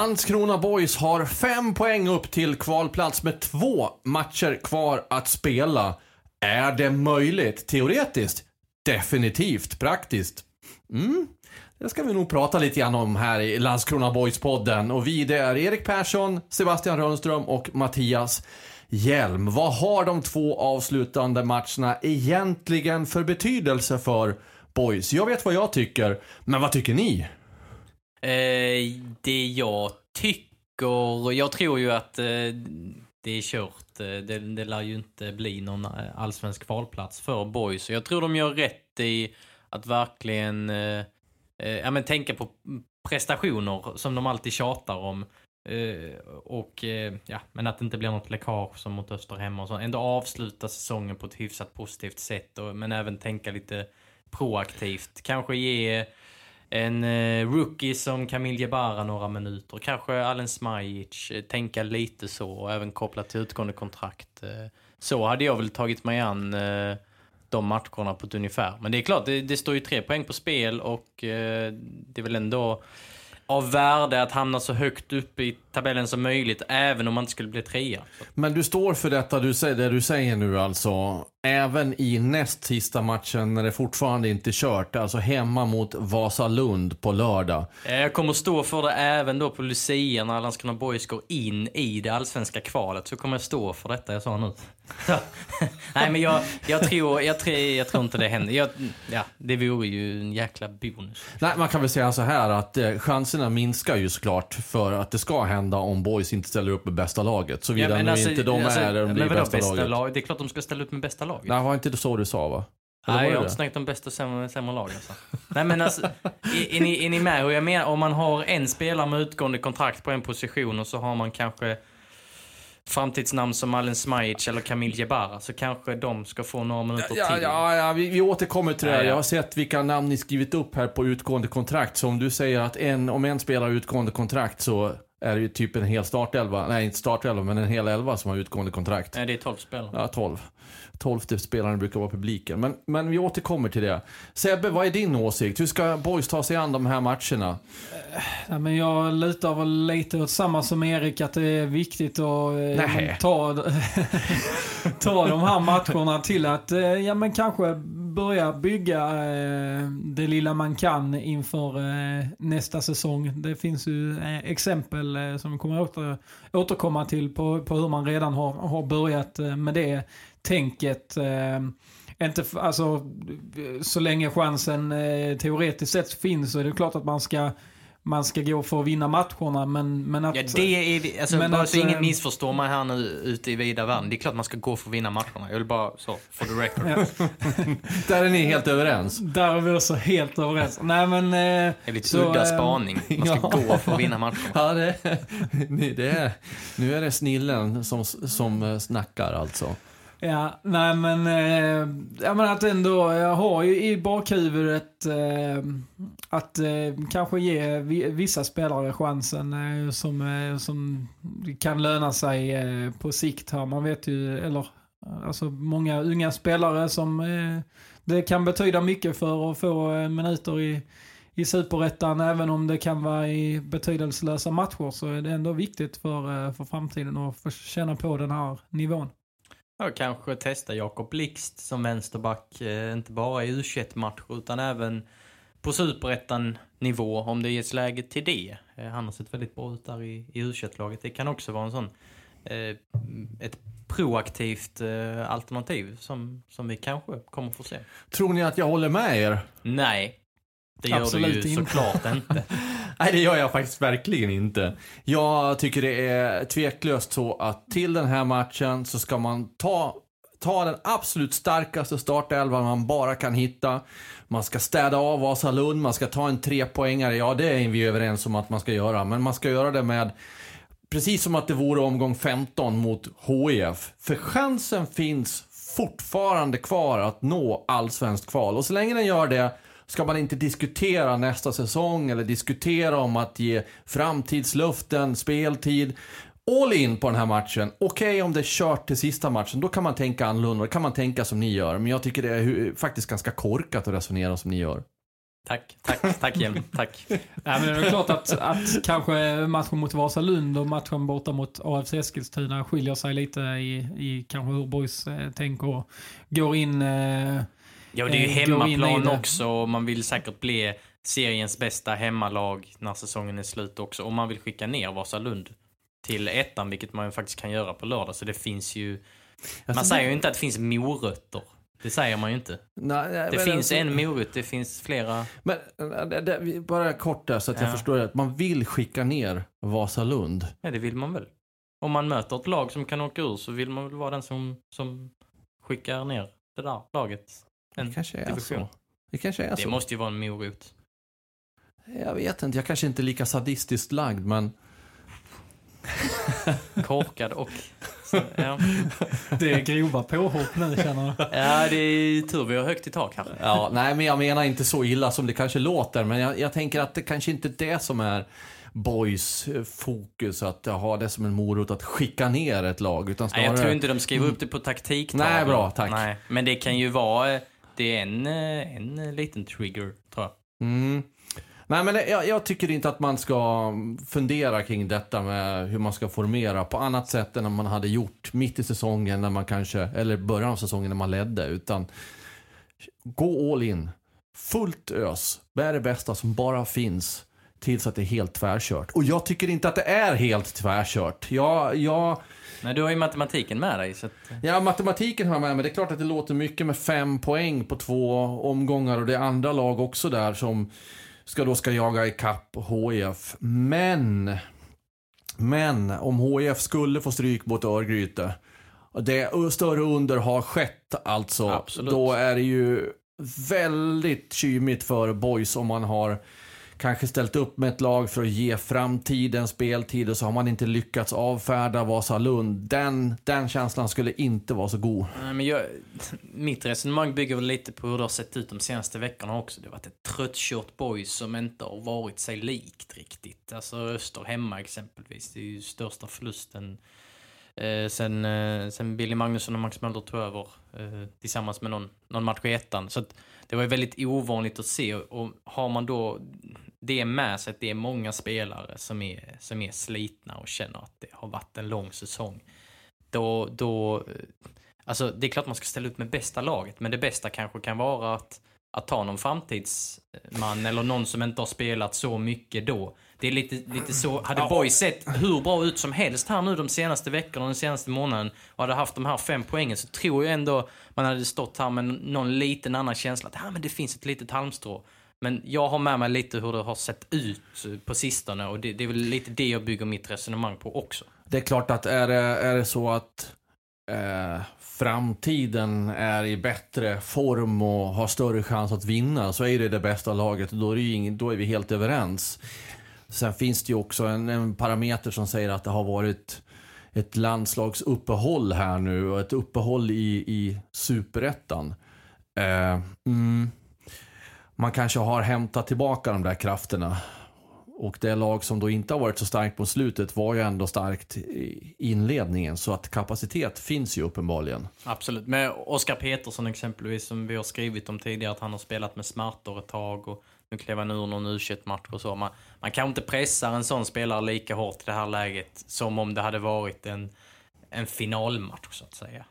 Landskrona Boys har fem poäng upp till kvalplats med två matcher kvar att spela. Är det möjligt? Teoretiskt? Definitivt. Praktiskt? Mm. Det ska vi nog prata lite grann om här i Landskrona Boys-podden. Och vi det är Erik Persson, Sebastian Rönnström och Mattias Hjelm. Vad har de två avslutande matcherna egentligen för betydelse för Boys? Jag vet vad jag tycker, men vad tycker ni? Eh, det jag tycker, jag tror ju att eh, det är kört. Eh, det, det lär ju inte bli någon eh, allsvensk kvalplats för boys. Jag tror de gör rätt i att verkligen eh, eh, ja, men tänka på prestationer som de alltid tjatar om. Eh, och ja, men att det inte blir något läckage som mot Öster hemma och så. Ändå avsluta säsongen på ett hyfsat positivt sätt. Och, men även tänka lite proaktivt. Kanske ge en eh, rookie som Kamil Jebara några minuter. Kanske Alen Smajic. Eh, tänka lite så och även kopplat till utgående kontrakt. Eh, så hade jag väl tagit mig an eh, de matcherna på ett ungefär. Men det är klart, det, det står ju tre poäng på spel och eh, det är väl ändå av värde att hamna så högt upp i tabellen som möjligt, även om man inte skulle bli trea. Men du står för detta du säger, det du säger nu alltså. Även i näst sista matchen när det fortfarande inte är kört, alltså hemma mot Vasalund på lördag. Jag kommer stå för det även då på Lucia när Landskrona Boys går in i det allsvenska kvalet. Så kommer jag stå för detta jag sa nu. Nej men jag, jag, tror, jag, tror, jag tror inte det händer. Jag, ja, det vore ju en jäkla bonus. Nej, man kan väl säga så här att eh, chanserna minskar ju såklart för att det ska hända om Boys inte ställer upp med bästa laget. Såvida ja, nu alltså, inte de alltså, är de blir bästa, bästa laget. Lag? Det är klart de ska ställa upp med bästa laget. Nej, var inte så du sa va? Eller Nej, jag har inte snackat om bästa och sämre, sämre lag alltså. Nej men alltså, är, är, ni, är ni med hur jag menar? Om man har en spelare med utgående kontrakt på en position och så har man kanske framtidsnamn som Alen Smajic eller Kamil Jebara så kanske de ska få några minuter ja, till. Ja, ja, vi, vi återkommer till det. Ja, ja. Jag har sett vilka namn ni skrivit upp här på utgående kontrakt. Så om du säger att en, om en spelar utgående kontrakt så är det ju typ en hel startelva. Nej, inte startelva, men en hel elva som har utgående kontrakt. Nej, det är 12 spelare. Ja, 12 tolfte spelaren brukar vara publiken. Men, men vi återkommer till det. Sebbe, vad är din åsikt? Hur ska Boys ta sig an de här matcherna? Ja, men jag lutar väl lite åt samma som Erik, att det är viktigt att eh, ta, ta de här matcherna till att eh, ja, men kanske börja bygga eh, det lilla man kan inför eh, nästa säsong. Det finns ju eh, exempel som vi kommer åter, återkomma till på, på hur man redan har, har börjat med det tänket. Inte, alltså, så länge chansen teoretiskt sett finns så är det klart att man ska man ska gå för att vinna matcherna men, men att... Ja, det är alltså, men bara att, så ingen eh, missförstår mig här nu ute i vida världen. Det är klart man ska gå för att vinna matcherna. Jag vill bara så, for the record. Ja. där är ni helt överens. Där är vi också helt överens. Nej men... Eh, det är lite så, udda eh, spaning. Man ska ja. gå för att vinna matcherna. Ja, det, det är, nu är det snillen som, som snackar alltså. Ja, nej men, eh, jag menar att ändå, jag har ju i bakhuvudet eh, att eh, kanske ge vissa spelare chansen eh, som, eh, som kan löna sig eh, på sikt här. Man vet ju, eller alltså många unga spelare som eh, det kan betyda mycket för att få eh, minuter i, i superettan. Även om det kan vara i betydelselösa matcher så är det ändå viktigt för, eh, för framtiden att få känna på den här nivån. Ja, kanske testa Jakob Blixt som vänsterback, eh, inte bara i u matcher utan även på superettan-nivå om det ges läge till det. Eh, han har sett väldigt bra ut där i, i u laget Det kan också vara en sån, eh, ett proaktivt eh, alternativ som, som vi kanske kommer få se. Tror ni att jag håller med er? Nej, det gör Absolut du ju inte. såklart inte. Nej, det gör jag faktiskt verkligen inte. Jag tycker det är tveklöst så att till den här matchen så ska man ta ta den absolut starkaste startelvan man bara kan hitta. Man ska städa av Vasalund, man ska ta en trepoängare. Ja, det är vi överens om att man ska göra. Men man ska göra det med Precis som att det vore omgång 15 mot HIF. För chansen finns fortfarande kvar att nå allsvenskt kval. Och så länge den gör det ska man inte diskutera nästa säsong eller diskutera om att ge framtidsluften, speltid. All in på den här matchen. Okej okay, om det är kört till sista matchen, då kan man tänka annorlunda. Då kan man tänka som ni gör. Men jag tycker det är faktiskt ganska korkat att resonera som ni gör. Tack, tack, tack Hjelm, tack. ja, men det är klart att, att kanske matchen mot Vasalund och matchen borta mot AFC Eskilstuna skiljer sig lite i, i kanske hur boys eh, tänker och går in... Eh, ja, det är ju eh, hemmaplan också och man vill säkert bli seriens bästa hemmalag när säsongen är slut också. Och man vill skicka ner Vasalund till ettan, vilket man ju faktiskt kan göra på lördag. Så det finns ju... Alltså, man säger ju inte att det finns morötter det säger man ju inte. Nej, det finns alltså, en morot, det finns flera. Men det, det, bara kort där så att ja. jag förstår det. Man vill skicka ner Vasalund. Ja, det vill man väl. Om man möter ett lag som kan åka ur så vill man väl vara den som, som skickar ner det där laget. En det kanske är division. så. Det kanske är det så. Det måste ju vara en morot. Jag vet inte, jag kanske inte är lika sadistiskt lagd men... Korkad och ja. Det är grova påhopp nu känner jag. Ja, det är tur vi har högt i tak här. Ja, nej, men jag menar inte så illa som det kanske låter. Men jag, jag tänker att det kanske inte är det som är boys fokus att ha det som en morot att skicka ner ett lag. Utan snarare... Nej, jag tror inte de skriver upp det på taktik. Nej, bra, tack. Nej, men det kan ju vara, det är en, eh, en eh, liten trigger, tror jag. Mm. Nej, men jag, jag, tycker inte att man ska mm, fundera kring detta med hur man ska formera på annat sätt än man hade gjort mitt i säsongen när man kanske, eller början av säsongen när man ledde. Utan gå all in. Fullt ös. Vad är det bästa som bara finns tills att det är helt tvärkört. Och jag tycker inte att det är helt tvärkört. Jag, jag... Nej, du har ju matematiken med dig. Så att... Ja, matematiken har jag med mig. Det är klart att det låter mycket med fem poäng på två omgångar och det är andra lag också där som ska då ska jaga ikapp HIF. Men, men om HIF skulle få stryk mot Örgryte, det större under har skett alltså, Absolut. då är det ju väldigt kymigt för boys om man har kanske ställt upp med ett lag för att ge framtiden speltid och så har man inte lyckats avfärda Vasalund. Den, den känslan skulle inte vara så god. Nej, men jag, mitt resonemang bygger väl lite på hur det har sett ut de senaste veckorna också. Det har varit ett tröttkört boys som inte har varit sig likt riktigt. Alltså Öster hemma exempelvis. Det är ju största förlusten eh, sen, eh, sen Billy Magnusson och Max Möller tog över eh, tillsammans med någon, någon match i ettan. Så att, det var ju väldigt ovanligt att se och har man då det med sig att det är många spelare som är, som är slitna och känner att det har varit en lång säsong. Då, då, alltså det är klart man ska ställa upp med bästa laget, men det bästa kanske kan vara att, att ta någon framtidsman eller någon som inte har spelat så mycket då. Det är lite, lite så, hade Boy sett hur bra ut som helst här nu de senaste veckorna, den senaste månaden och hade haft de här fem poängen så tror jag ändå man hade stått här med någon liten annan känsla att ah, men det finns ett litet halmstrå. Men jag har med mig lite hur det har sett ut på sistone och det, det är väl lite det jag bygger mitt resonemang på också. Det är klart att är det, är det så att eh, framtiden är i bättre form och har större chans att vinna så är det det bästa laget då är, det då är vi helt överens. Sen finns det ju också en, en parameter som säger att det har varit ett landslagsuppehåll här nu och ett uppehåll i, i superettan. Eh, mm, man kanske har hämtat tillbaka de där krafterna. Och det lag som då inte har varit så starkt på slutet var ju ändå starkt i inledningen. Så att kapacitet finns ju uppenbarligen. Absolut. Med Oskar Petersson exempelvis som vi har skrivit om tidigare att han har spelat med smärtor ett tag och nu klev han ur någon u match och så. Man, man kan inte pressa en sån spelare lika hårt i det här läget som om det hade varit en, en finalmatch så att säga.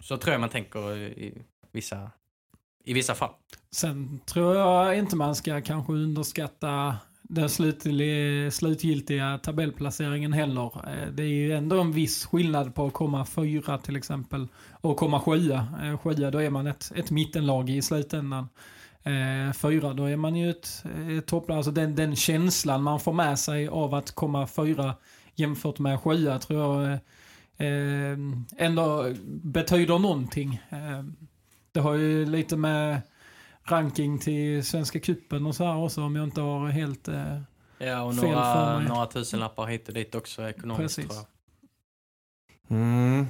Så tror jag man tänker i vissa i vissa fall. Sen tror jag inte man ska kanske underskatta den slutgiltiga tabellplaceringen heller. Eh, det är ju ändå en viss skillnad på att komma fyra till exempel och komma sjua. Eh, sjua, då är man ett, ett mittenlag i slutändan. Eh, fyra, då är man ju ett, ett topplag. Alltså den, den känslan man får med sig av att komma fyra jämfört med sjua tror jag ändå betyder någonting. Det har ju lite med ranking till Svenska Cupen och så här också om jag inte har helt eh, Ja, och fel för några, mig. några tusenlappar hit och dit också ekonomiskt Precis. tror jag. Mm.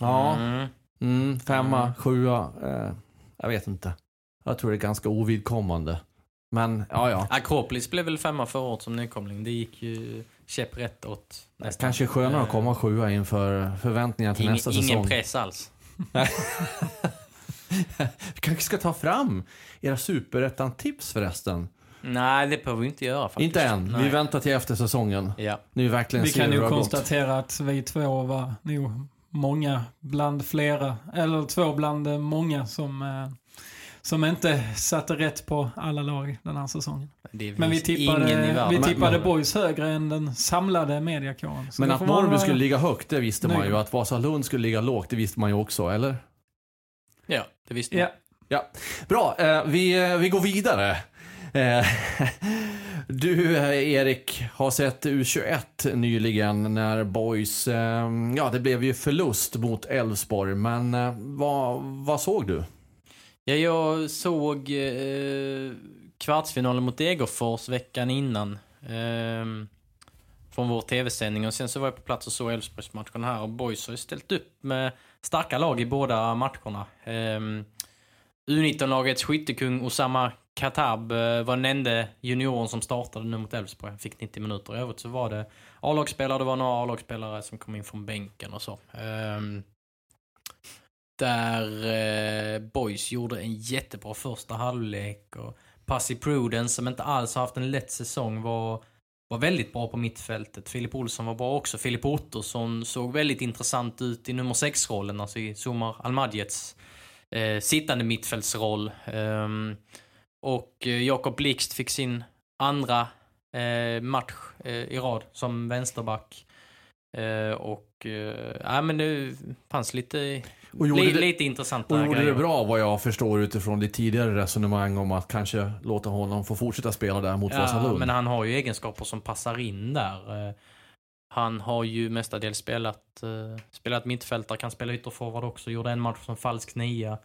Ja, Mm. mm, femma, Mm. sjua. Eh, jag vet inte. Jag tror det är ganska ovidkommande. Men, ja, ja. Akropolis blev väl femma förra året som nykomling. Det gick ju käpprätt åt nästan. Kanske skönare att komma sjua inför förväntningarna till Ing, nästa ingen säsong. press alls. Vi kanske ska ta fram era superettan-tips förresten. Nej, det behöver vi inte göra faktiskt. Inte än. Nej. Vi väntar till efter säsongen. Ja. Nu verkligen Vi kan ju konstatera att vi två var nog många bland flera, eller två bland många som, eh, som inte satte rätt på alla lag den här säsongen. Men vi finns ingen i tippade, världen. vi tippade men- boys högre än den samlade mediakåren. Men att man Norrby skulle ligga högt, det visste man nöjd ju. med. Att Vasalund skulle ligga lågt, det visste man ju också, eller? Ja, det visste man. Ja, Bra, eh, vi, eh, vi går vidare. Eh, du, Erik, har sett U21 nyligen när Boys, eh, ja det blev ju förlust mot Elfsborg, men eh, vad, vad såg du? Ja, jag såg eh, kvartsfinalen mot Degerfors veckan innan. Eh, från vår tv-sändning och sen så var jag på plats och såg Elfsborgsmatchen här och Boys har ju ställt upp med starka lag i båda matcherna. Ehm, U19-lagets skyttekung Osama Katab eh, var den enda junioren som startade nu mot Elfsborg. Han fick 90 minuter. I övrigt så var det A-lagsspelare, det var några A-lagsspelare som kom in från bänken och så. Ehm, där eh, Boys gjorde en jättebra första halvlek och Passy Prudence som inte alls har haft en lätt säsong var, var väldigt bra på mittfältet. Filip Olsson var bra också. Filip Ottosson såg väldigt intressant ut i nummer 6-rollen, alltså i Somar Almadjets eh, sittande mittfältsroll. Um, och eh, Jakob Blixt fick sin andra eh, match eh, i rad som vänsterback. Eh, och eh, ja, men det fanns lite, och gjorde li, det- lite intressanta Och gjorde grejer. det bra vad jag förstår utifrån ditt tidigare resonemang om att kanske låta honom få fortsätta spela där mot Ja, Vasalund. men han har ju egenskaper som passar in där. Eh, Han har ju mestadels spelat, eh, spelat mittfältare, kan spela ytterforward också, gjorde en match som falsk nia.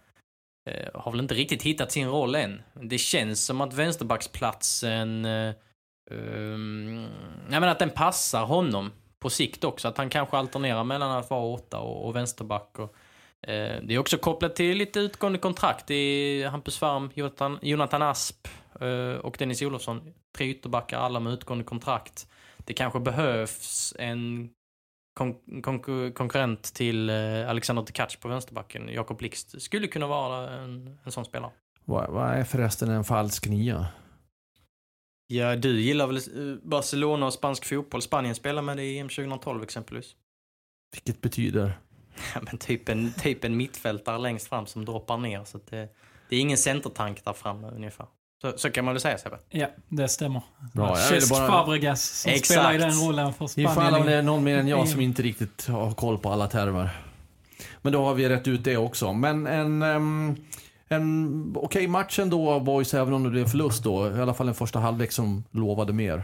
Eh, Har väl inte riktigt hittat sin roll än. Det känns som att vänsterbacksplatsen, um, jag menar att den passar honom på sikt också. Att han kanske alternerar mellan att vara åtta och, och vänsterback. Och, det är också kopplat till lite utgående kontrakt. Är Hampus Färm, Jonathan, Jonathan Asp eh, och Dennis Olofsson. Tre ytterbackar, alla med utgående kontrakt. Det kanske behövs en kon- konkur- konkurrent till eh, Alexander Tkac på vänsterbacken. Jakob Blixt skulle kunna vara en, en sån spelare. Vad, vad är förresten en falsk nia? Ja, du gillar väl eh, Barcelona och spansk fotboll. Spanien spelar med det i EM 2012 exempelvis. Vilket betyder? Ja, men typ en, typ en mittfältare längst fram som droppar ner. Så att det, det är ingen centertank där framme ungefär. Så, så kan man väl säga Sebbe. ja, det stämmer. Bra, Cesc bara- Fabregas som Exakt. spelar i den rollen för Ifall om Spanien. det är någon mer än jag som inte riktigt har koll på alla termer. Men då har vi rätt ut det också. Men en, en okej match ändå boys, även om det blev förlust då. I alla fall en första halvlek som lovade mer.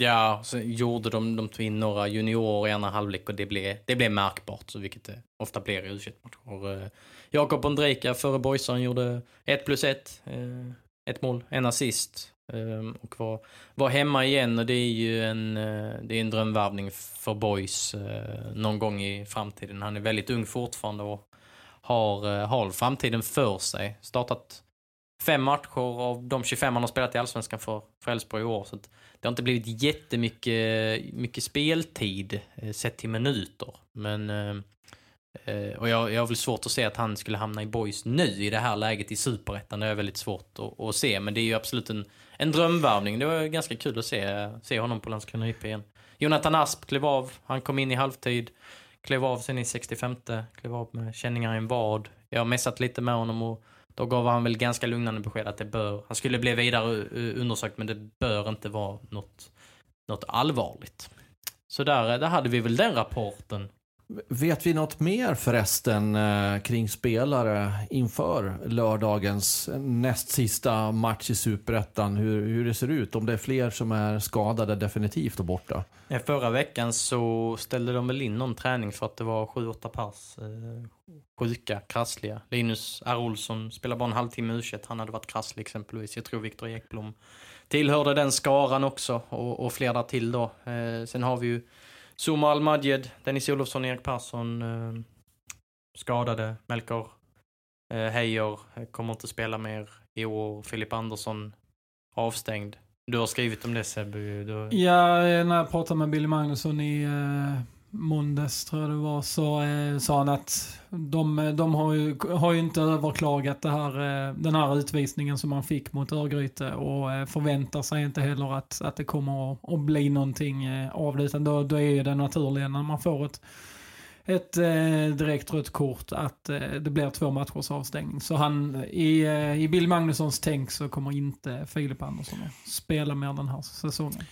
Ja, så gjorde de, de tog in några juniorer i ena halvlek och det blev, det blev märkbart, så vilket det ofta blir i u matcher eh, Jakob Ondrejka före Boysan gjorde 1 plus 1. Eh, ett mål, en assist. Eh, och var, var hemma igen och det är ju en, det är en drömvärvning för Boys någon gång i framtiden. Han är väldigt ung fortfarande och har, har framtiden för sig. Startat fem matcher av de 25 han har spelat i Allsvenskan för för Elfsborg i år. Så att det har inte blivit jättemycket mycket speltid eh, sett till minuter. Men, eh, eh, och jag, jag har väl svårt att se att han skulle hamna i boys nu i det här läget i superettan. Det är väldigt svårt att, att se. Men det är ju absolut en, en drömvärvning. Det var ganska kul att se, se honom på Landskrona IP igen. Jonathan Asp klev av. Han kom in i halvtid. Klev av sen i 65. Klev av med känningar i en vad. Jag har messat lite med honom och då gav han väl ganska lugnande besked att det bör, han skulle bli vidare undersökt men det bör inte vara något, något allvarligt. Så där, eh, där hade vi väl den rapporten. Vet vi något mer förresten eh, kring spelare inför lördagens näst sista match i Superettan? Hur, hur det ser ut? Om det är fler som är skadade definitivt och borta? Eh, förra veckan så ställde de väl in någon träning för att det var 7-8 pers eh, sjuka, krassliga. Linus R. Olsson spelade bara en halvtimme u Han hade varit krasslig exempelvis. Jag tror Viktor Ekblom tillhörde den skaran också och, och fler till då. Sen har vi ju Zuma Al Majed, Dennis Olofsson, Erik Persson eh, skadade. Melker eh, Heijer eh, kommer inte spela mer i år. Filip Andersson avstängd. Du har skrivit om det Sebbe. Du... Ja, eh, när jag pratade med Billy Magnusson i eh, måndags tror jag det var, så eh, sa han att de, eh, de har, ju, har ju inte överklagat det här, eh, den här utvisningen som man fick mot Örgryte och eh, förväntar sig inte heller att, att det kommer att, att bli någonting eh, av det. Utan då, då är det naturliga när man får ett, ett eh, direkt rött kort att eh, det blir två matchers avstängning. Så han, i, eh, i Bill Magnussons tänk så kommer inte Filip Andersson att spela mer den här säsongen.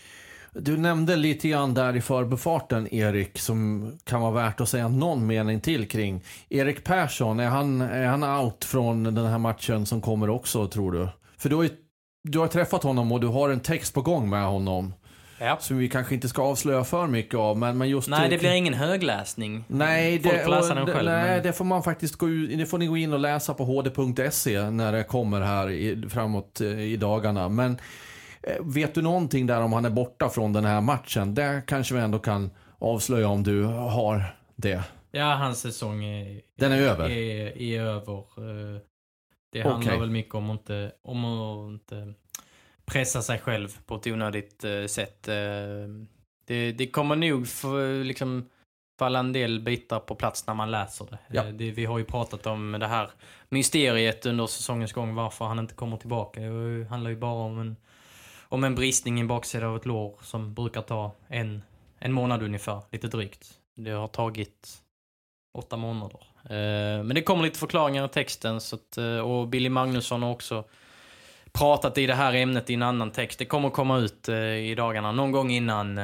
Du nämnde lite grann där i förbefarten, Erik, som kan vara värt att säga någon mening till kring. Erik Persson, är han, är han out från den här matchen som kommer också, tror du? För du har, ju, du har träffat honom och du har en text på gång med honom. Ja. Som vi kanske inte ska avslöja för mycket av. Men, men just nej, det blir ingen högläsning. Nej, det, Folk läsa den själv. Nej, men... det får man faktiskt gå det får ni gå in och läsa på hd.se när det kommer här i, framåt eh, i dagarna. Men vet du någonting där om han är borta från den här matchen? Det kanske vi ändå kan avslöja om du har det. Ja, hans säsong är, den är över. Är, är över. Eh, det handlar okay. väl mycket om att inte, om att inte pressa sig själv på ett onödigt eh, sätt. Det, det kommer nog för, liksom falla en del bitar på plats när man läser det. Ja. det. Vi har ju pratat om det här mysteriet under säsongens gång, varför han inte kommer tillbaka. Det handlar ju bara om en om en bristning i baksida av ett lår som brukar ta en, en månad ungefär, lite drygt. Det har tagit åtta månader. Eh, men det kommer lite förklaringar i texten så att, eh, och Billy Magnusson har också pratat i det här ämnet i en annan text. Det kommer komma ut eh, i dagarna, någon gång innan,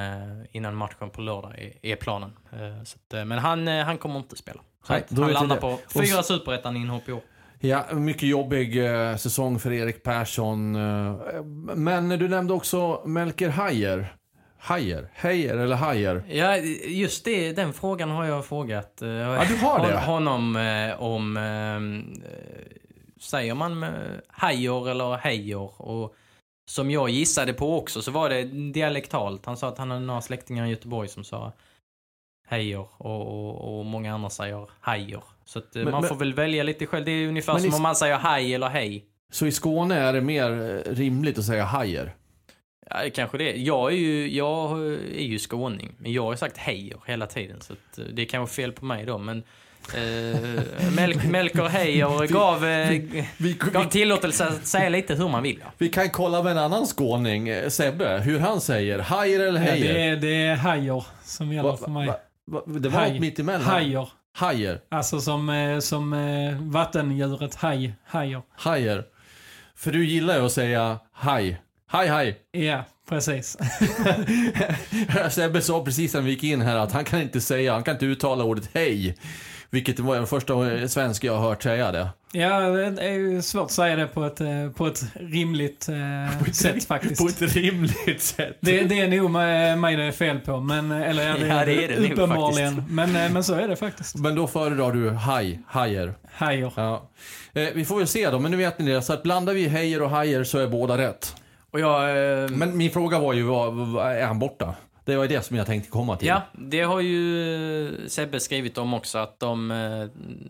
innan matchen på lördag är, planen. Så att, men han, han kommer inte spela. Nej, han landar på fyra superettan-inhopp i år. Ja, mycket jobbig eh, säsong för Erik Persson. Eh, men du nämnde också Melker Hajer. Hajer? Hejer eller Hajer? Ja, just det, den frågan har jag frågat eh, ja, du har det. honom eh, om... Eh, säger man Hajer eller Hejer? Och som jag gissade på också så var det dialektalt. Han sa att han hade några släktingar i Göteborg som sa Hejer och, och, och många andra säger Hajer. Så att, eh, men, man men, får väl välja lite själv. Det är ungefär som i, om man säger haj eller hej. Så i Skåne är det mer eh, rimligt att säga hajer? Ja, kanske det. Jag är ju, jag är ju skåning, men jag har sagt hejer hela tiden. Så eh, det är kanske fel på mig då, men eh, Melk, Melker Heijer gav, vi, vi, gav tillåtelse att säga lite hur man vill. Ja. Vi kan kolla med en annan skåning, Sebbe, hur han säger. Hajer eller hejer? Ja, det, är, det är hajer som gäller va, för mig. Va, va, det var Haj, något mittemellan. Hajer. Hajer. Alltså som, eh, som eh, vattendjuret haj. Hajer. Hajer. För du gillar ju att säga haj. Haj, haj. Ja, precis. Sebbe sa precis när vi gick in här att han kan inte säga, han kan inte uttala ordet hej. Vilket var den första svensk jag har hört säga det. Ja, det är ju svårt att säga det på ett, eh, på ett rimligt eh, på ett, sätt faktiskt. På ett rimligt sätt? Det, det är nog mig det är fel på, men, eller ja, det, ja, det är det uppenbarligen. Men, eh, men så är det faktiskt. Men då föredrar du haj, hajer? Hajer. Ja. Eh, vi får väl se då, men nu vet ni det. Så att blandar vi hejer och hajer så är båda rätt. Och jag, eh... Men min fråga var ju, var, är han borta? Det var det som jag tänkte komma till. Ja, det har ju eh, Sebbe skrivit om också att de, eh,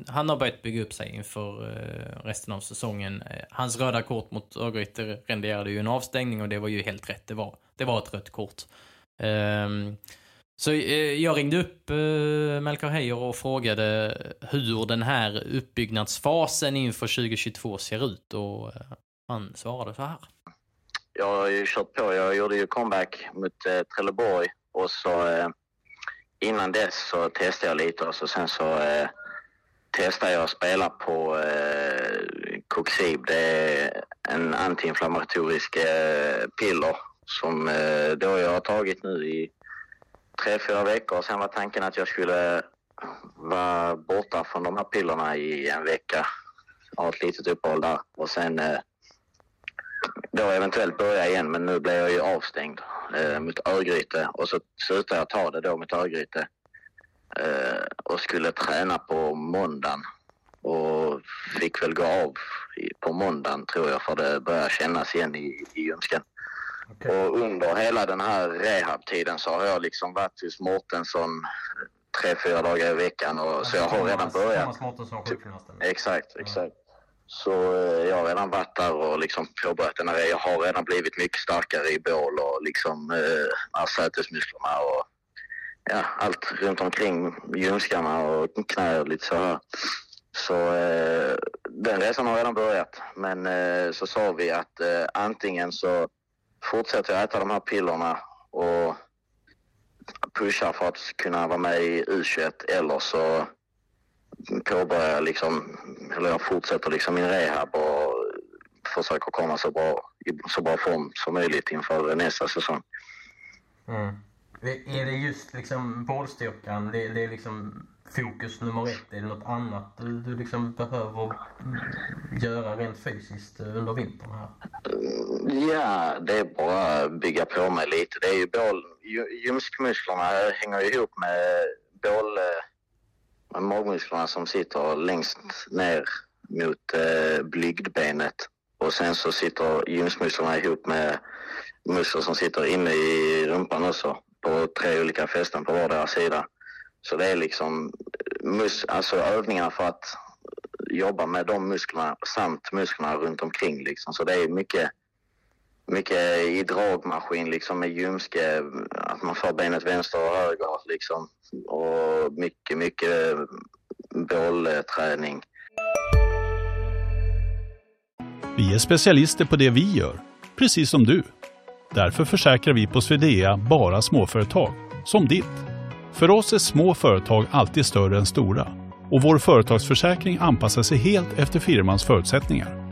han har börjat bygga upp sig inför eh, resten av säsongen. Hans röda kort mot Örgryte renderade ju en avstängning och det var ju helt rätt. Det var, det var ett rött kort. Ehm, så jag ringde upp Melker Heijer och frågade hur den här uppbyggnadsfasen inför 2022 ser ut och han svarade så här jag har ju kört på. Jag gjorde ju comeback mot eh, Trelleborg och så eh, innan dess så testade jag lite och så sen så eh, testade jag att spela på eh, Coxib. Det är en antiinflammatorisk eh, piller som eh, då jag har tagit nu i tre, fyra veckor. Sen var tanken att jag skulle vara borta från de här pillerna i en vecka. Ha ett litet uppehåll där och sen eh, då eventuellt börja igen. Men nu blev jag ju avstängd eh, mot Örgryte och så slutade jag ta det då mot Örgryte eh, och skulle träna på måndagen och fick väl gå av på måndagen tror jag för det börjar kännas igen i, i ljumsken. Okay. Och under hela den här rehabtiden så har jag liksom varit hos Mårtensson tre, fyra dagar i veckan. Och, så jag har redan börjat. Exakt, exakt. Så eh, jag har redan varit där och liksom påbörjat den här. Jag har redan blivit mycket starkare i bål och liksom eh, sätesmusklerna och ja, allt runt omkring ljumskarna och knä och lite så här. Så eh, den resan har redan börjat. Men eh, så sa vi att eh, antingen så fortsätter jag äta de här pillerna och pushar för att kunna vara med i U21 eller så påbörjar liksom, eller jag fortsätter liksom min rehab och försöker komma så bra, i så bra form som möjligt inför nästa säsong. Mm. Är det just liksom bollstyrkan, det, det är liksom fokus nummer ett? Är det något annat du, du liksom behöver göra rent fysiskt under vintern här? Ja, det är bara att bygga på mig lite. Det är ju bål, ljumskmusklerna hänger ihop med bål, magmusklerna som sitter längst ner mot eh, blygdbenet och sen så sitter ljumskmusklerna ihop med muskler som sitter inne i rumpan också på tre olika fästen på vardera sida. Så det är liksom eh, mus alltså övningar för att jobba med de musklerna samt musklerna runt omkring. Liksom. Så det är mycket, mycket i dragmaskin liksom med ljumske, att man får benet vänster och höger liksom. Och mycket, mycket bollträning. Vi är specialister på det vi gör, precis som du. Därför försäkrar vi på Swedea bara småföretag, som ditt. För oss är små företag alltid större än stora och vår företagsförsäkring anpassar sig helt efter firmans förutsättningar.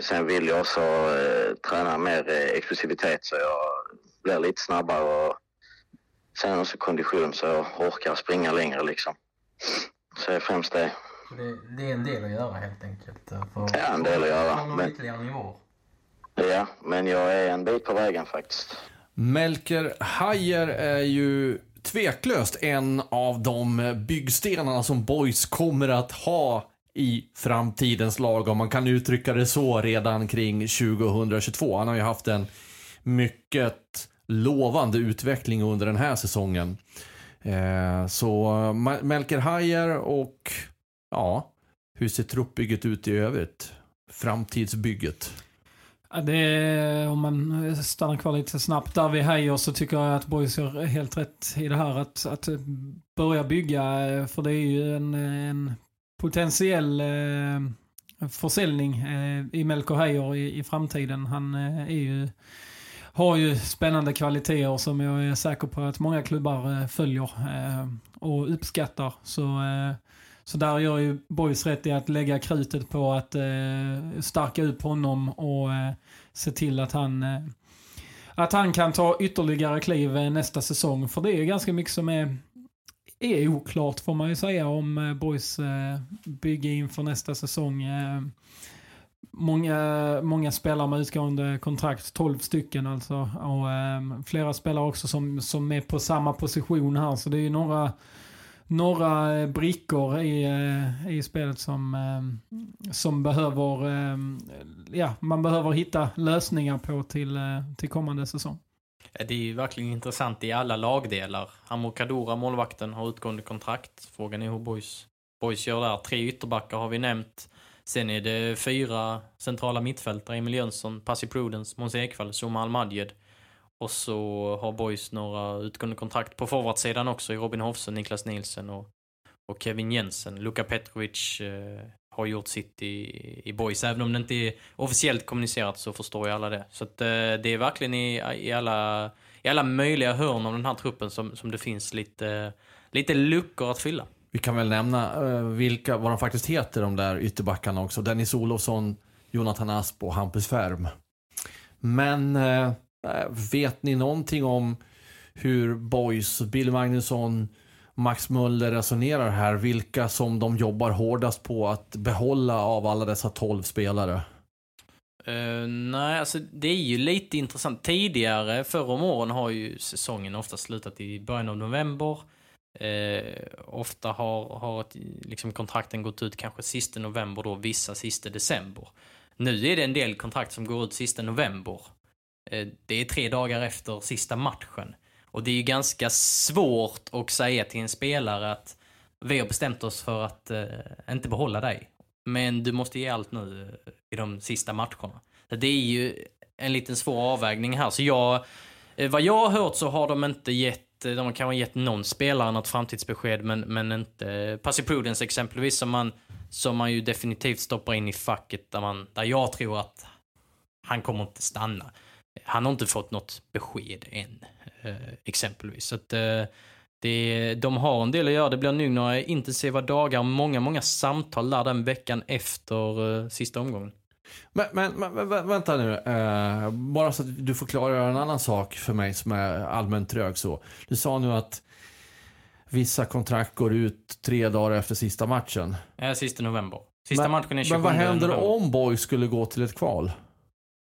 Sen vill jag också eh, träna mer eh, explosivitet så jag blir lite snabbare och Sen också kondition så jag orkar springa längre liksom. Så det är främst det. det. Det, är en del att göra helt enkelt? Eh, för, ja, en del att göra. Men, ytterligare. Ja, men jag är en bit på vägen faktiskt. Melker Hajer är ju tveklöst en av de byggstenarna som Boys kommer att ha i framtidens lag, om man kan uttrycka det så, redan kring 2022. Han har ju haft en mycket lovande utveckling under den här säsongen. Eh, så Melker Hajer och ja, hur ser truppbygget ut i övrigt? Framtidsbygget? Ja, det är, om man stannar kvar lite snabbt där vid Heijer så tycker jag att Boys gör helt rätt i det här att, att börja bygga. För det är ju en, en potentiell eh, försäljning eh, i Melker Heijer i, i framtiden. Han eh, är ju har ju spännande kvaliteter som jag är säker på att många klubbar eh, följer eh, och uppskattar. Så, eh, så där gör ju Boys rätt i att lägga krutet på att eh, stärka upp honom och eh, se till att han eh, att han kan ta ytterligare kliv nästa säsong. För det är ganska mycket som är, är oklart får man ju säga om eh, Boys eh, bygge inför nästa säsong eh, många, många spelare med utgående kontrakt, 12 stycken alltså. Och ehm, flera spelare också som, som är på samma position här. Så det är ju några, några brickor i, i spelet som, ehm, som behöver, ehm, ja, man behöver hitta lösningar på till, till kommande säsong. Det är ju verkligen intressant i alla lagdelar. Amor Kadura, målvakten, har utgående kontrakt. Frågan är hur Boys, Boys gör där. Tre ytterbackar har vi nämnt. Sen är det fyra centrala mittfältare, Emil Jönsson, Pasi Prudence, Måns Ekvall, Zuma Almadjed. Och så har Boys några utgående kontrakt på forwardsidan också i Robin Hofsen, Niklas Nielsen och, och Kevin Jensen. Luka Petrovic eh, har gjort sitt i, i Boys. Även om det inte är officiellt kommunicerat så förstår ju alla det. Så att, eh, det är verkligen i, i, alla, i alla möjliga hörn av den här truppen som, som det finns lite, lite luckor att fylla. Vi kan väl nämna eh, vilka, vad de faktiskt heter, de där ytterbackarna också. Dennis Olofsson, Jonathan Asp och Hampus Färm. Men eh, eh vet ni någonting om hur Boys, Bill Magnusson, Max Muller resonerar här? Vilka som de jobbar hårdast på att behålla av alla dessa tolv spelare? Uh, nej, alltså det är ju lite intressant. Tidigare, förra om åren, har ju säsongen ofta slutat i början av november. Uh, ofta har, har ett, liksom kontrakten gått ut kanske sista november då, vissa sista december. Nu är det en del kontrakt som går ut sista november. Uh, det är tre dagar efter sista matchen. Och det är ju ganska svårt att säga till en spelare att vi har bestämt oss för att eh, inte behålla dig. Men du måste ge allt nu eh, i de sista matcherna. Det är ju en liten svår avvägning här. Så jag, eh, vad jag har hört så har de inte gett, eh, de har kanske gett någon spelare något framtidsbesked men, men inte Passy Prudence exempelvis som man, som man ju definitivt stoppar in i facket där, man, där jag tror att han kommer inte stanna. Han har inte fått något besked än. Eh, exempelvis. Så att, eh, det, de har en del att göra. Det blir nu några intensiva dagar många, många samtal där den veckan efter eh, sista omgången. Men, men, men vänta nu, eh, bara så att du förklarar en annan sak för mig som är allmänt trög så. Du sa nu att vissa kontrakt går ut tre dagar efter sista matchen. Ja, sista november. Sista men, matchen är 27 Men vad händer november. om Boys skulle gå till ett kval?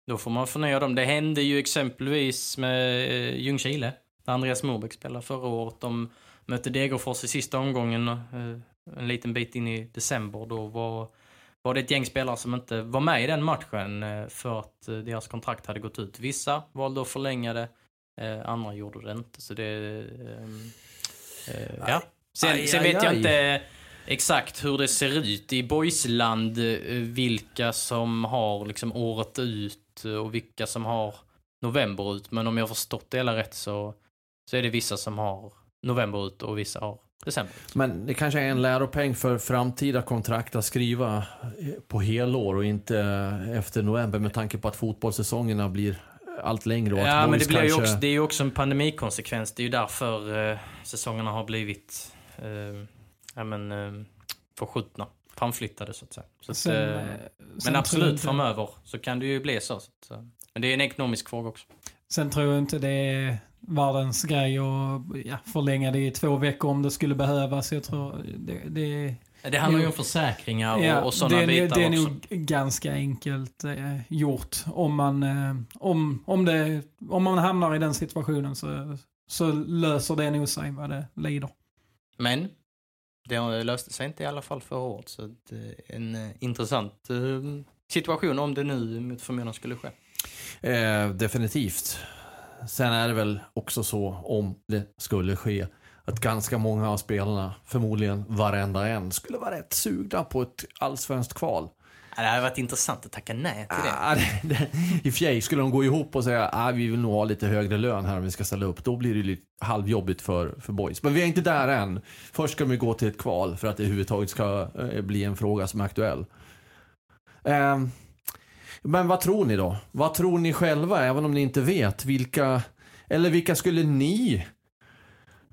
Då får man förnya dem. Det hände ju exempelvis med eh, Ljungskile, där Andreas Morbäck spelade förra året. De mötte Degerfors i sista omgången, eh, en liten bit in i december. Då var, var det ett gäng spelare som inte var med i den matchen eh, för att deras kontrakt hade gått ut. Vissa valde att förlänga det, andra gjorde det inte. Så det... ja. Sen, sen vet jag inte exakt hur det ser ut i boysland, vilka som har liksom året ut och vilka som har november ut. Men om jag förstått det hela rätt så, så är det vissa som har november ut och vissa har december ut. Men det kanske är en läropeng för framtida kontrakt att skriva på helår och inte efter november med tanke på att fotbollssäsongerna blir allt längre. Och ja, men det, blir kanske... ju också, det är ju också en pandemikonsekvens. Det är ju därför eh, säsongerna har blivit eh, ja, men, eh, förskjutna framflyttade så att säga. Så att, sen, eh, men absolut inte... framöver så kan det ju bli så. så att, men det är en ekonomisk fråga också. Sen tror jag inte det är världens grej att ja, förlänga det i två veckor om det skulle behövas. Jag tror det, det det handlar ju om försäkringar och, ja, och sådana bitar också. Det är nog ganska enkelt eh, gjort. Om man, eh, om, om, det, om man hamnar i den situationen så, så löser det nog sig vad det lider. Men det löste sig inte i alla fall förra året. Så eh, en eh, intressant eh, situation om det nu mot förmodan skulle ske. Eh, definitivt. Sen är det väl också så, om det skulle ske, att ganska många av spelarna, förmodligen varenda en, skulle vara rätt sugna på ett allsvenskt kval. Det hade varit intressant att tacka nej till det. Ah, det, det I och för sig, skulle de gå ihop och säga att ah, vi vill nog ha lite högre lön här om vi ska ställa upp, då blir det lite halvjobbigt för, för boys. Men vi är inte där än. Först ska vi gå till ett kval för att det överhuvudtaget ska eh, bli en fråga som är aktuell. Eh, men vad tror ni då? Vad tror ni själva, även om ni inte vet? Vilka, eller vilka skulle ni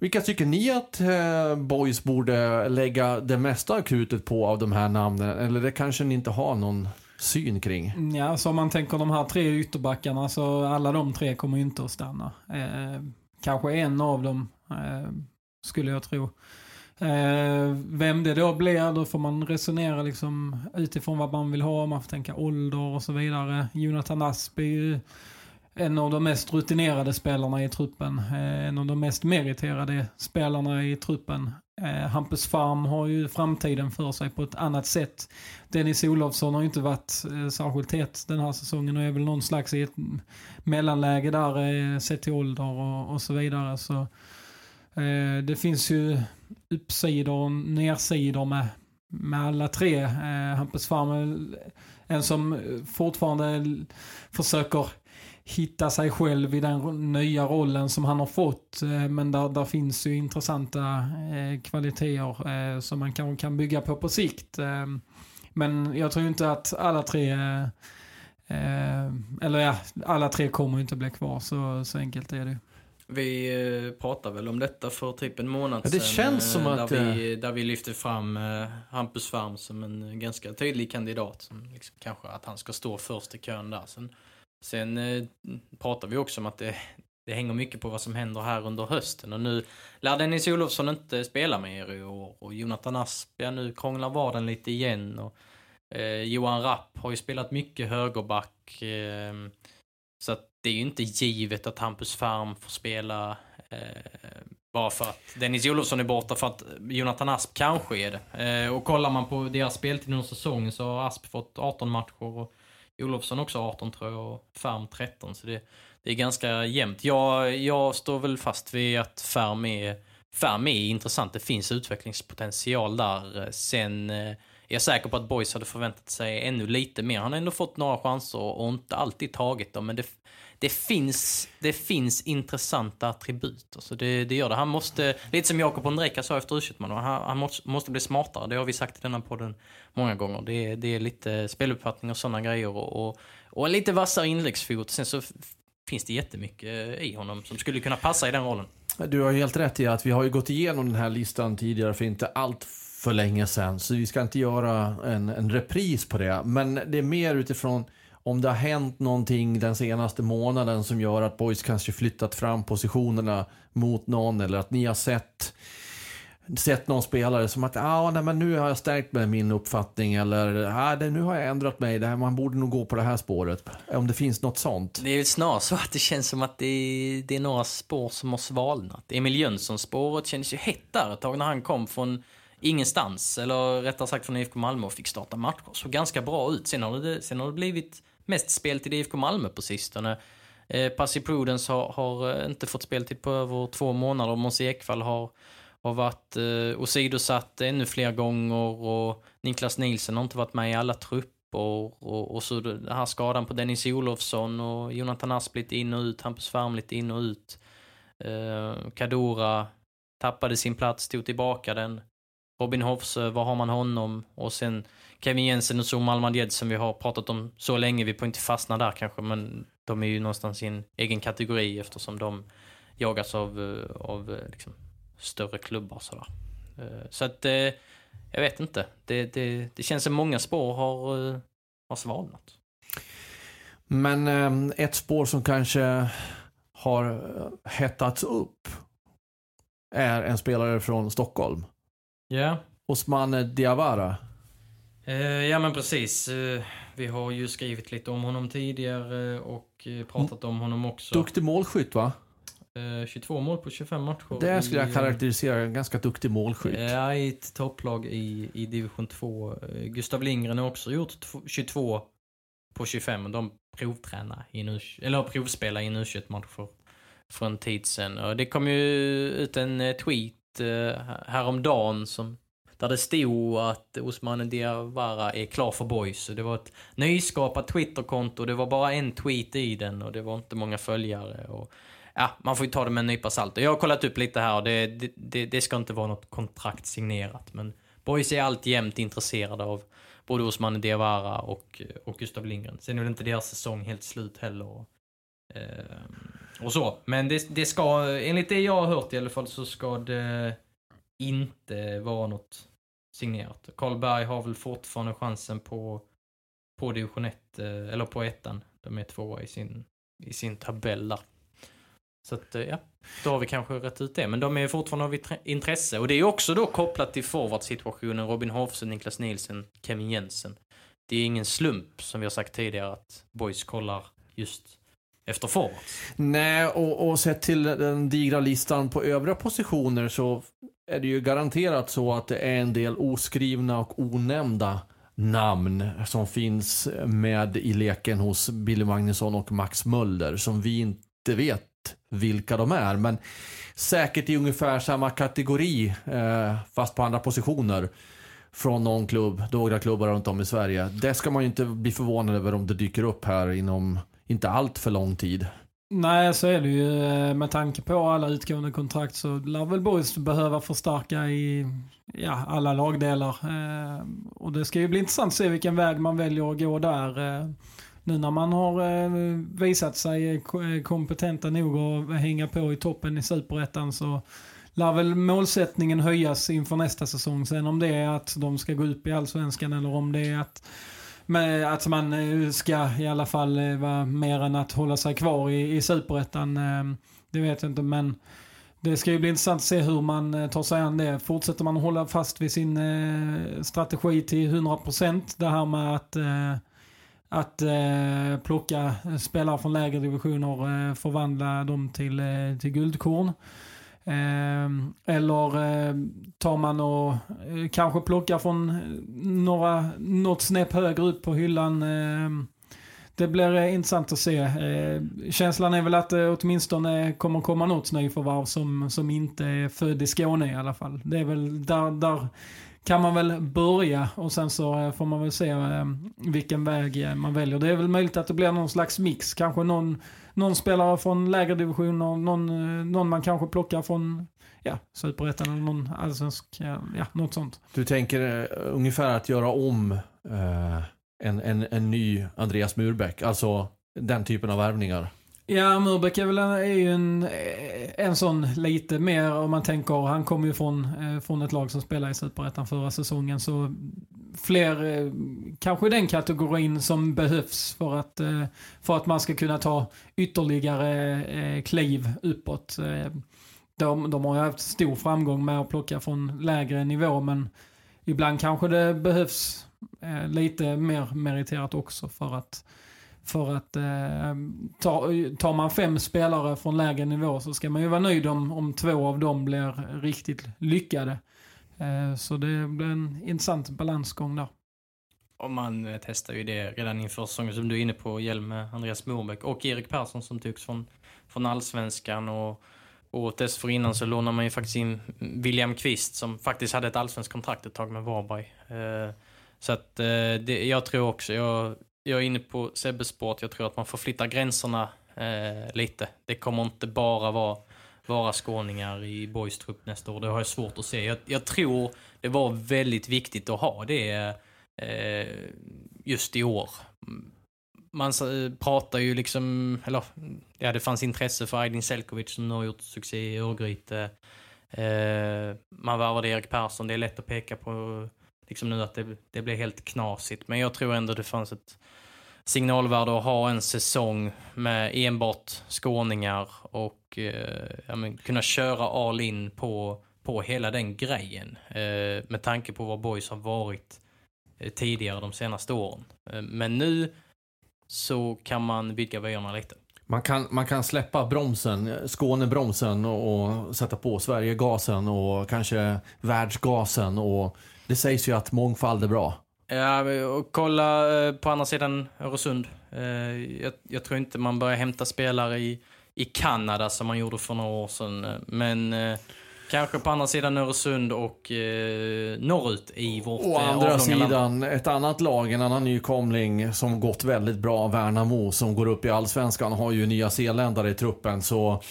vilka tycker ni att eh, Boys borde lägga det mesta av krutet på av de här namnen? Eller det kanske ni inte har någon syn kring? Ja, så om man tänker de här tre ytterbackarna så alla de tre kommer ju inte att stanna. Eh, kanske en av dem eh, skulle jag tro. Eh, vem det då blir, då får man resonera liksom utifrån vad man vill ha. Man får tänka ålder och så vidare. Jonathan Asby en av de mest rutinerade spelarna i truppen. Eh, en av de mest meriterade spelarna i truppen. Eh, Hampus Farm har ju framtiden för sig på ett annat sätt. Dennis Olofsson har ju inte varit eh, särskilt het den här säsongen och är väl någon slags i ett mellanläge där sett till ålder och, och så vidare. Så, det finns ju uppsidor och nersidor med, med alla tre. Eh, Hampus Farm är en som fortfarande försöker hitta sig själv i den nya rollen som han har fått. Eh, men där, där finns ju intressanta eh, kvaliteter eh, som man kan, kan bygga på på sikt. Eh, men jag tror inte att alla tre eh, eller ja, alla tre kommer inte bli kvar. Så, så enkelt är det. Vi pratade väl om detta för typ en månad ja, det sedan. Känns som där att, vi, där vi lyfte fram Hampus Färm som en ganska tydlig kandidat. Som liksom, kanske att han ska stå först i kön där. Sen Sen eh, pratar vi också om att det, det hänger mycket på vad som händer här under hösten. Och nu lär Dennis Olofsson inte spela mer i år. Och Jonathan Asp, ja nu krånglar vardagen lite igen. Och, eh, Johan Rapp har ju spelat mycket högerback. Eh, så att det är ju inte givet att Hampus Farm får spela eh, bara för att Dennis Olofsson är borta för att Jonathan Asp kanske är det. Eh, och kollar man på deras speltid under säsongen så har Asp fått 18 matcher. Och Olofsson också 18 tror jag och Färm 13. Så det, det är ganska jämnt. Jag, jag står väl fast vid att Färm är, Färm är intressant. Det finns utvecklingspotential där. Sen eh, är jag säker på att Boys hade förväntat sig ännu lite mer. Han har ändå fått några chanser och inte alltid tagit dem. Men det, det finns, det finns intressanta attribut. Alltså det, det gör det. Han måste, lite som Jakob Ondrejka sa efter u han, han måste, måste, bli smartare. Det har vi sagt i denna podden många gånger. Det, det är lite speluppfattning och sådana grejer och, och, och en lite vassare inläggsfot. Sen så finns det jättemycket i honom som skulle kunna passa i den rollen. Du har helt rätt i att vi har ju gått igenom den här listan tidigare för inte allt för länge sedan. Så vi ska inte göra en, en repris på det. Men det är mer utifrån om det har hänt någonting den senaste månaden som gör att boys kanske flyttat fram positionerna mot någon eller att ni har sett sett någon spelare som att ah, nej, men nu har jag stärkt mig min uppfattning eller ah, det, nu har jag ändrat mig, det här, man borde nog gå på det här spåret. Om det finns något sånt. Det är snarare så att det känns som att det är, det är några spår som har svalnat. Emil Jönsson-spåret kändes ju hett där ett tag när han kom från ingenstans, eller rättare sagt från IFK Malmö och fick starta matcher. Såg ganska bra ut. Sen har det, sen har det blivit mest speltid i IFK Malmö på sistone. Eh, Passi Prudence har, har, eh, inte fått speltid på över två månader. Måns Ekvall har, har varit eh, åsidosatt ännu fler gånger och Niklas Nielsen har inte varit med i alla trupper. Och, och, och så den här skadan på Dennis Olofsson och Jonathan Asp lite in och ut, Hampus Färm lite in och ut. Eh, Kadora tappade sin plats, tog tillbaka den. Robin Hoffs, eh, var har man honom? Och sen Kevin Jensen och Zoom Almadjed som vi har pratat om så länge. Vi får inte fastna där kanske, men de är ju någonstans i en egen kategori eftersom de jagas av, eh, av eh, liksom, större klubbar. Sådär. Så att, jag vet inte. Det, det, det känns som många spår har, har svalnat. Men ett spår som kanske har hettats upp är en spelare från Stockholm. Ja. Yeah. Osman Diawara. Eh, ja men precis. Eh, vi har ju skrivit lite om honom tidigare och eh, pratat om honom också. Duktig målskytt va? 22 mål på 25 matcher. Det skulle jag karaktärisera en ganska duktig målskytt. Ja, i ett topplag i, i division 2. Gustav Lindgren har också gjort 22 på 25. De provtränar i en eller provspelar i en u match för, för en tid sedan. Och det kom ju ut en tweet Eh, häromdagen som där det stod att Osman Diawara är klar för boys. Det var ett nyskapat Twitterkonto, det var bara en tweet i den och det var inte många följare. Och, ja, man får ju ta det med en nypa salt. Jag har kollat upp lite här och det, det, det, det ska inte vara något kontrakt signerat. Men boys är alltjämt intresserade av både Osman Diawara och, och Gustav Lindgren. Sen är väl inte deras säsong helt slut heller. Och, eh, och så. Men det, det ska, enligt det jag har hört i alla fall, så ska det inte vara något signerat. Karlberg har väl fortfarande chansen på, på division 1, eh, eller på ettan. De är tvåa i sin, i sin tabell där. Så att, eh, ja, då har vi kanske rätt ut det. Men de är fortfarande av intresse. Och det är också då kopplat till forwardsituationen. Robin Hofsen, Niklas Nielsen, Kevin Jensen. Det är ingen slump, som vi har sagt tidigare, att boys kollar just efter forwards. Nej, och, och sett till den digra listan på övriga positioner så är det ju garanterat så att det är en del oskrivna och onämnda namn som finns med i leken hos Billy Magnusson och Max Möller som vi inte vet vilka de är. Men säkert i ungefär samma kategori, eh, fast på andra positioner. från någon klubb, några klubbar runt om i Sverige. Det ska man ju inte bli förvånad över om det dyker upp här inom inte allt för lång tid. Nej, så är det ju. Eh, med tanke på alla utgående kontrakt så lär väl Boys behöva förstärka i ja, alla lagdelar. Eh, och det ska ju bli intressant att se vilken väg man väljer att gå där. Eh, nu när man har visat sig kompetenta nog att hänga på i toppen i Superettan så lär väl målsättningen höjas inför nästa säsong. Sen om det är att de ska gå upp i Allsvenskan eller om det är att med att man eh, ska i alla fall eh, vara mer än att hålla sig kvar i, i superettan. Eh, det vet jag inte men det ska ju bli intressant att se hur man tar sig an det. Fortsätter man hålla fast vid sin strategi till 100% det här med att att plocka spelare från lägre divisioner, förvandla dem till, till guldkorn. Ehm, eller ehm, tar man och eh, kanske plockar från eh, några, något snäpp högre upp på hyllan. Ehm, det blir eh, intressant att se. känslan är väl att det åtminstone kommer komma något nyförvärv som, som inte är född i Skåne i alla fall. Det är väl där, där kan man väl börja och sen så får man väl se vilken väg man väljer. Det är väl möjligt att det blir någon slags mix. Kanske någon någon spelare från lägre divisioner, någon, eh, någon man kanske plockar från ja, superettan eller någon allsvensk, ja, något sånt. Du tänker uh, ungefär att göra om uh, en, en, en ny Andreas Murbeck, alltså den typen av värvningar? Ja, Murbeck är väl en, är ju en, en sån lite mer om man tänker, han kommer ju från, från ett lag som spelade i Superettan förra säsongen så fler, eh, kanske den kategorin som behövs för att, eh, för att man ska kunna ta ytterligare eh, kliv uppåt. De, de har ju haft stor framgång med att plocka från lägre nivå men ibland kanske det behövs lite mer meriterat också för att för att eh, ta, tar man fem spelare från lägre nivå så ska man ju vara nöjd om, om två av dem blir riktigt lyckade. Eh, så det blir en intressant balansgång där. Och man eh, testar ju det redan inför säsongen som du är inne på, Hjelm-Andreas eh, Morbäck och Erik Persson som togs från, från allsvenskan. Och, och dessförinnan så lånar man ju faktiskt in William Kvist som faktiskt hade ett allsvenskt kontrakt ett tag med Varberg. Så att det, jag tror också, jag, jag är inne på Sebbes sport, jag tror att man får flytta gränserna lite. Det kommer inte bara vara vara skåningar i Boys trupp nästa år. Det har jag svårt att se. Jag, jag tror det var väldigt viktigt att ha det eh, just i år. Man eh, pratar ju liksom, eller ja, det fanns intresse för Aydin Selkovic som nu har gjort succé i Örgryte. Eh, man värvade Erik Persson, det är lätt att peka på liksom nu att det, det blev helt knasigt. Men jag tror ändå det fanns ett signalvärde att ha en säsong med enbart skåningar och eh, ja, men, kunna köra all in på, på hela den grejen. Eh, med tanke på vad Boys har varit eh, tidigare de senaste åren. Eh, men nu så kan man vidga vyerna lite. Man kan, man kan släppa bromsen, eh, Skånebromsen och, och sätta på Sverigegasen och kanske världsgasen. Och det sägs ju att mångfald är bra. Ja, och kolla eh, på andra sidan Öresund. Eh, jag, jag, tror inte man börjar hämta spelare i, i Kanada som man gjorde för några år sedan. Men eh, kanske på andra sidan Öresund och eh, norrut i vårt Å andra sidan, land. ett annat lag, en annan nykomling som gått väldigt bra, Värnamo, som går upp i Allsvenskan, har ju nya zeeländare i truppen. Så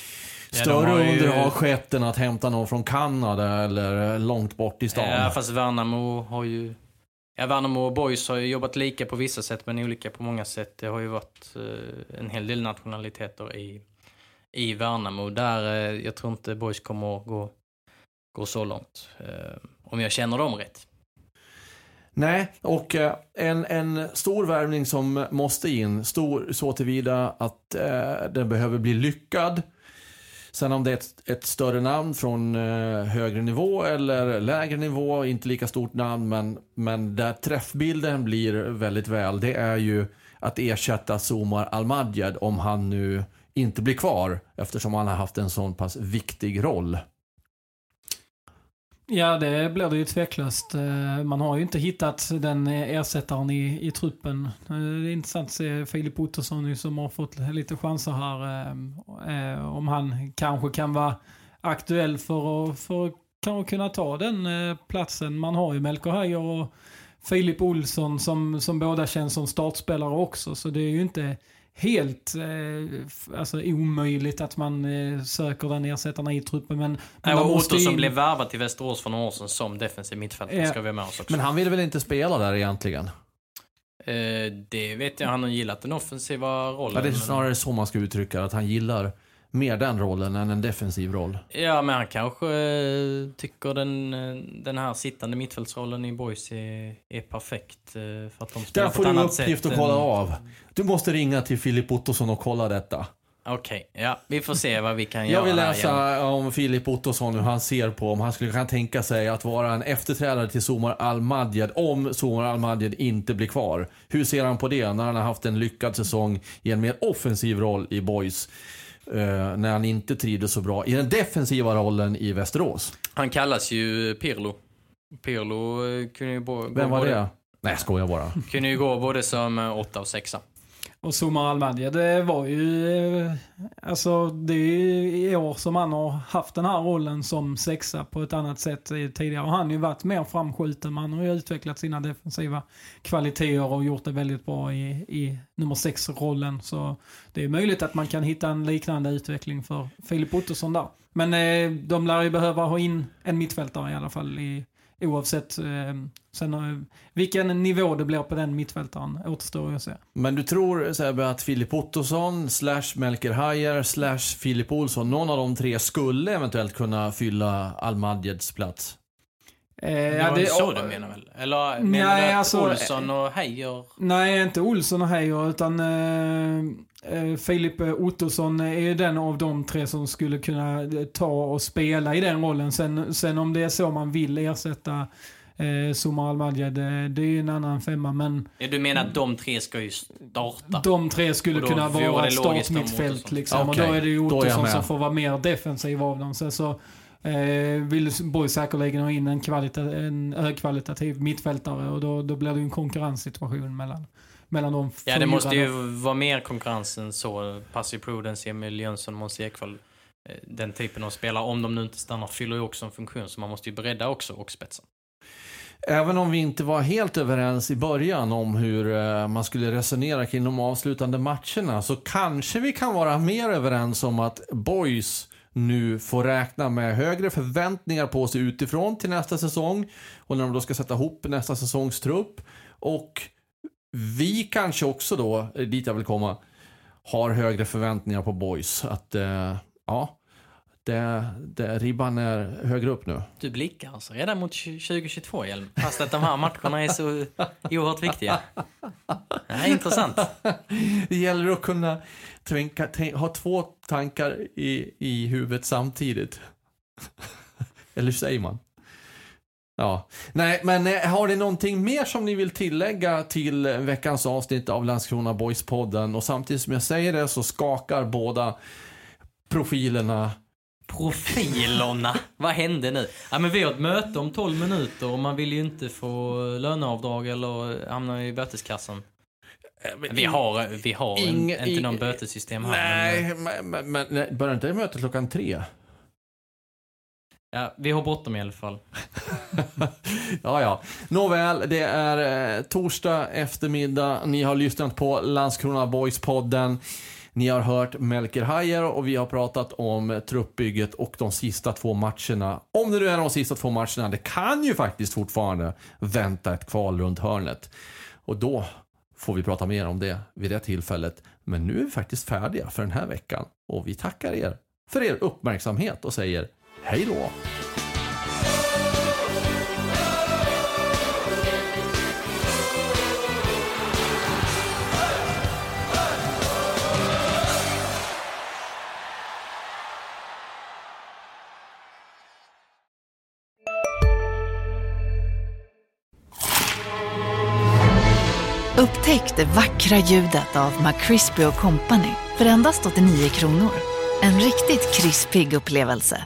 Större ja, under har skett än att hämta någon från Kanada eller långt bort i stan. Ja, fast Värnamo har ju Ja, Värnamo och Boys har ju jobbat lika på vissa sätt men olika på många sätt. Det har ju varit eh, en hel del nationaliteter i, i Värnamo. Där eh, jag tror inte Boys kommer att gå, gå så långt. Eh, om jag känner dem rätt. Nej, och en, en stor värvning som måste in, stor så tillvida att eh, den behöver bli lyckad. Sen om det är ett, ett större namn från eh, högre nivå eller lägre nivå, inte lika stort namn, men, men där träffbilden blir väldigt väl, det är ju att ersätta Somar Almadjad om han nu inte blir kvar eftersom han har haft en sån pass viktig roll. Ja, det blir det ju tveklöst. Eh, man har ju inte hittat den eh, ersättaren i, i truppen. Eh, det är intressant att se Filip Ottosson som har fått lite chanser här. Om han kanske kan vara aktuell för att, för att kanske kunna ta den platsen. Man har ju Melker Heier och Filip Olsson som, som båda känns som startspelare också. Så det är ju inte helt eh, alltså omöjligt att man eh, söker den ersättarna i truppen. Men, men ja, Otto in... som blev värvad till Västerås för några år sedan som defensiv mittfältare ja. ska vi med oss också. Men han vill väl inte spela där egentligen? Eh, det vet jag. Han har gillat den offensiva rollen. Ja, det är snarare men... så man ska uttrycka. Att han gillar mer den rollen än en defensiv roll. Ja, men han kanske eh, tycker den, eh, den här sittande mittfältsrollen i Boys är, är perfekt. Eh, för att de spelar Där får du uppgift att kolla än... av. Du måste ringa till Filip Ottosson och kolla detta. Okej, okay, ja, vi får se vad vi kan göra. Jag vill läsa om Filip Ottosson, hur han ser på om han skulle kunna tänka sig att vara en efterträdare till Somar Al-Madjed om Somar Al-Madjed inte blir kvar. Hur ser han på det när han har haft en lyckad säsong i en mer offensiv roll i Boys? Eh, när han inte trivdes så bra i den defensiva rollen i Västerås. Han kallas ju Pirlo. Pirlo eh, kunde ju Vem var det? Nej, jag skojar bara. Kunde ju gå både som åtta och sexa. Och Somar Almadia, det var ju... Eh, alltså det är i år som han har haft den här rollen som sexa på ett annat sätt tidigare. Och han har ju varit mer framskjuten. Man har ju utvecklat sina defensiva kvaliteter och gjort det väldigt bra i, i nummer sex-rollen. Så det är möjligt att man kan hitta en liknande utveckling för Filip Ottosson där. Men eh, de lär ju behöva ha in en mittfältare i alla fall i, Oavsett eh, sen, eh, vilken nivå det blir på den mittfältaren återstår att se. Men du tror Sebbe att Filip Ottosson, slash Melker Hayer, slash Filip Olsson, någon av de tre skulle eventuellt kunna fylla Almadjeds plats? Eh, ja, det är så du menar väl? Eller menar nej, du att alltså, Olsson och Heijer? Nej, inte Olsson och Heijer utan eh, Filip Ottosson är den av de tre som skulle kunna eh, ta och spela i den rollen. Sen, sen om det är så man vill ersätta eh, Somar Almadjed, det, det är en annan femma. Men, ja, du menar att de tre ska ju starta? De tre skulle kunna vara startmittfält liksom. Okay. Och då är det ju Ottosson som får vara mer defensiv av dem. Så, så eh, vill Borg säkerligen ha in en, kvalita en högkvalitativ mittfältare och då, då blir det en konkurrenssituation mellan mellan de Ja, det måste ju vara mer konkurrens än så. Passive Prudence, Emil Jönsson, Måns Ekvall. Eh, den typen av spelare, om de nu inte stannar, fyller ju också en funktion. Så man måste ju bredda också och spetsa. Även om vi inte var helt överens i början om hur eh, man skulle resonera kring de avslutande matcherna så kanske vi kan vara mer överens om att Boys nu får räkna med högre förväntningar på sig utifrån till nästa säsong och när de då ska sätta ihop nästa säsongs trupp. Och vi kanske också då, dit jag vill komma, har högre förväntningar på boys. Att eh, ja, det, det, ribban är högre upp nu. Du blickar alltså redan mot 2022, Hjelm. Fast att de här matcherna är så oerhört viktiga. Det är intressant. Det gäller att kunna tänka, tänka, ha två tankar i, i huvudet samtidigt. Eller hur säger man? Ja, nej, men eh, har ni någonting mer som ni vill tillägga till veckans avsnitt av Landskrona Boys-podden? Och samtidigt som jag säger det så skakar båda profilerna Profilerna? Vad hände nu? Ja, men vi har ett möte om 12 minuter och man vill ju inte få löneavdrag eller hamna i böteskassan. Eh, vi har, vi har en, inte någon bötessystem här. Nej, men, men, men börjar inte mötet klockan tre? Ja, vi har bråttom i alla fall. ja, ja. Nåväl, det är eh, torsdag eftermiddag. Ni har lyssnat på Landskrona Boys-podden. Ni har hört Melker Hajer och vi har pratat om truppbygget och de sista två matcherna. Om det nu är de sista två matcherna, det kan ju faktiskt fortfarande vänta ett kval runt hörnet. Och då får vi prata mer om det vid det tillfället. Men nu är vi faktiskt färdiga för den här veckan och vi tackar er för er uppmärksamhet och säger hej då! Upptäck det vackra ljudet av McCrispy Company för endast 89 kronor. En riktigt krispig upplevelse.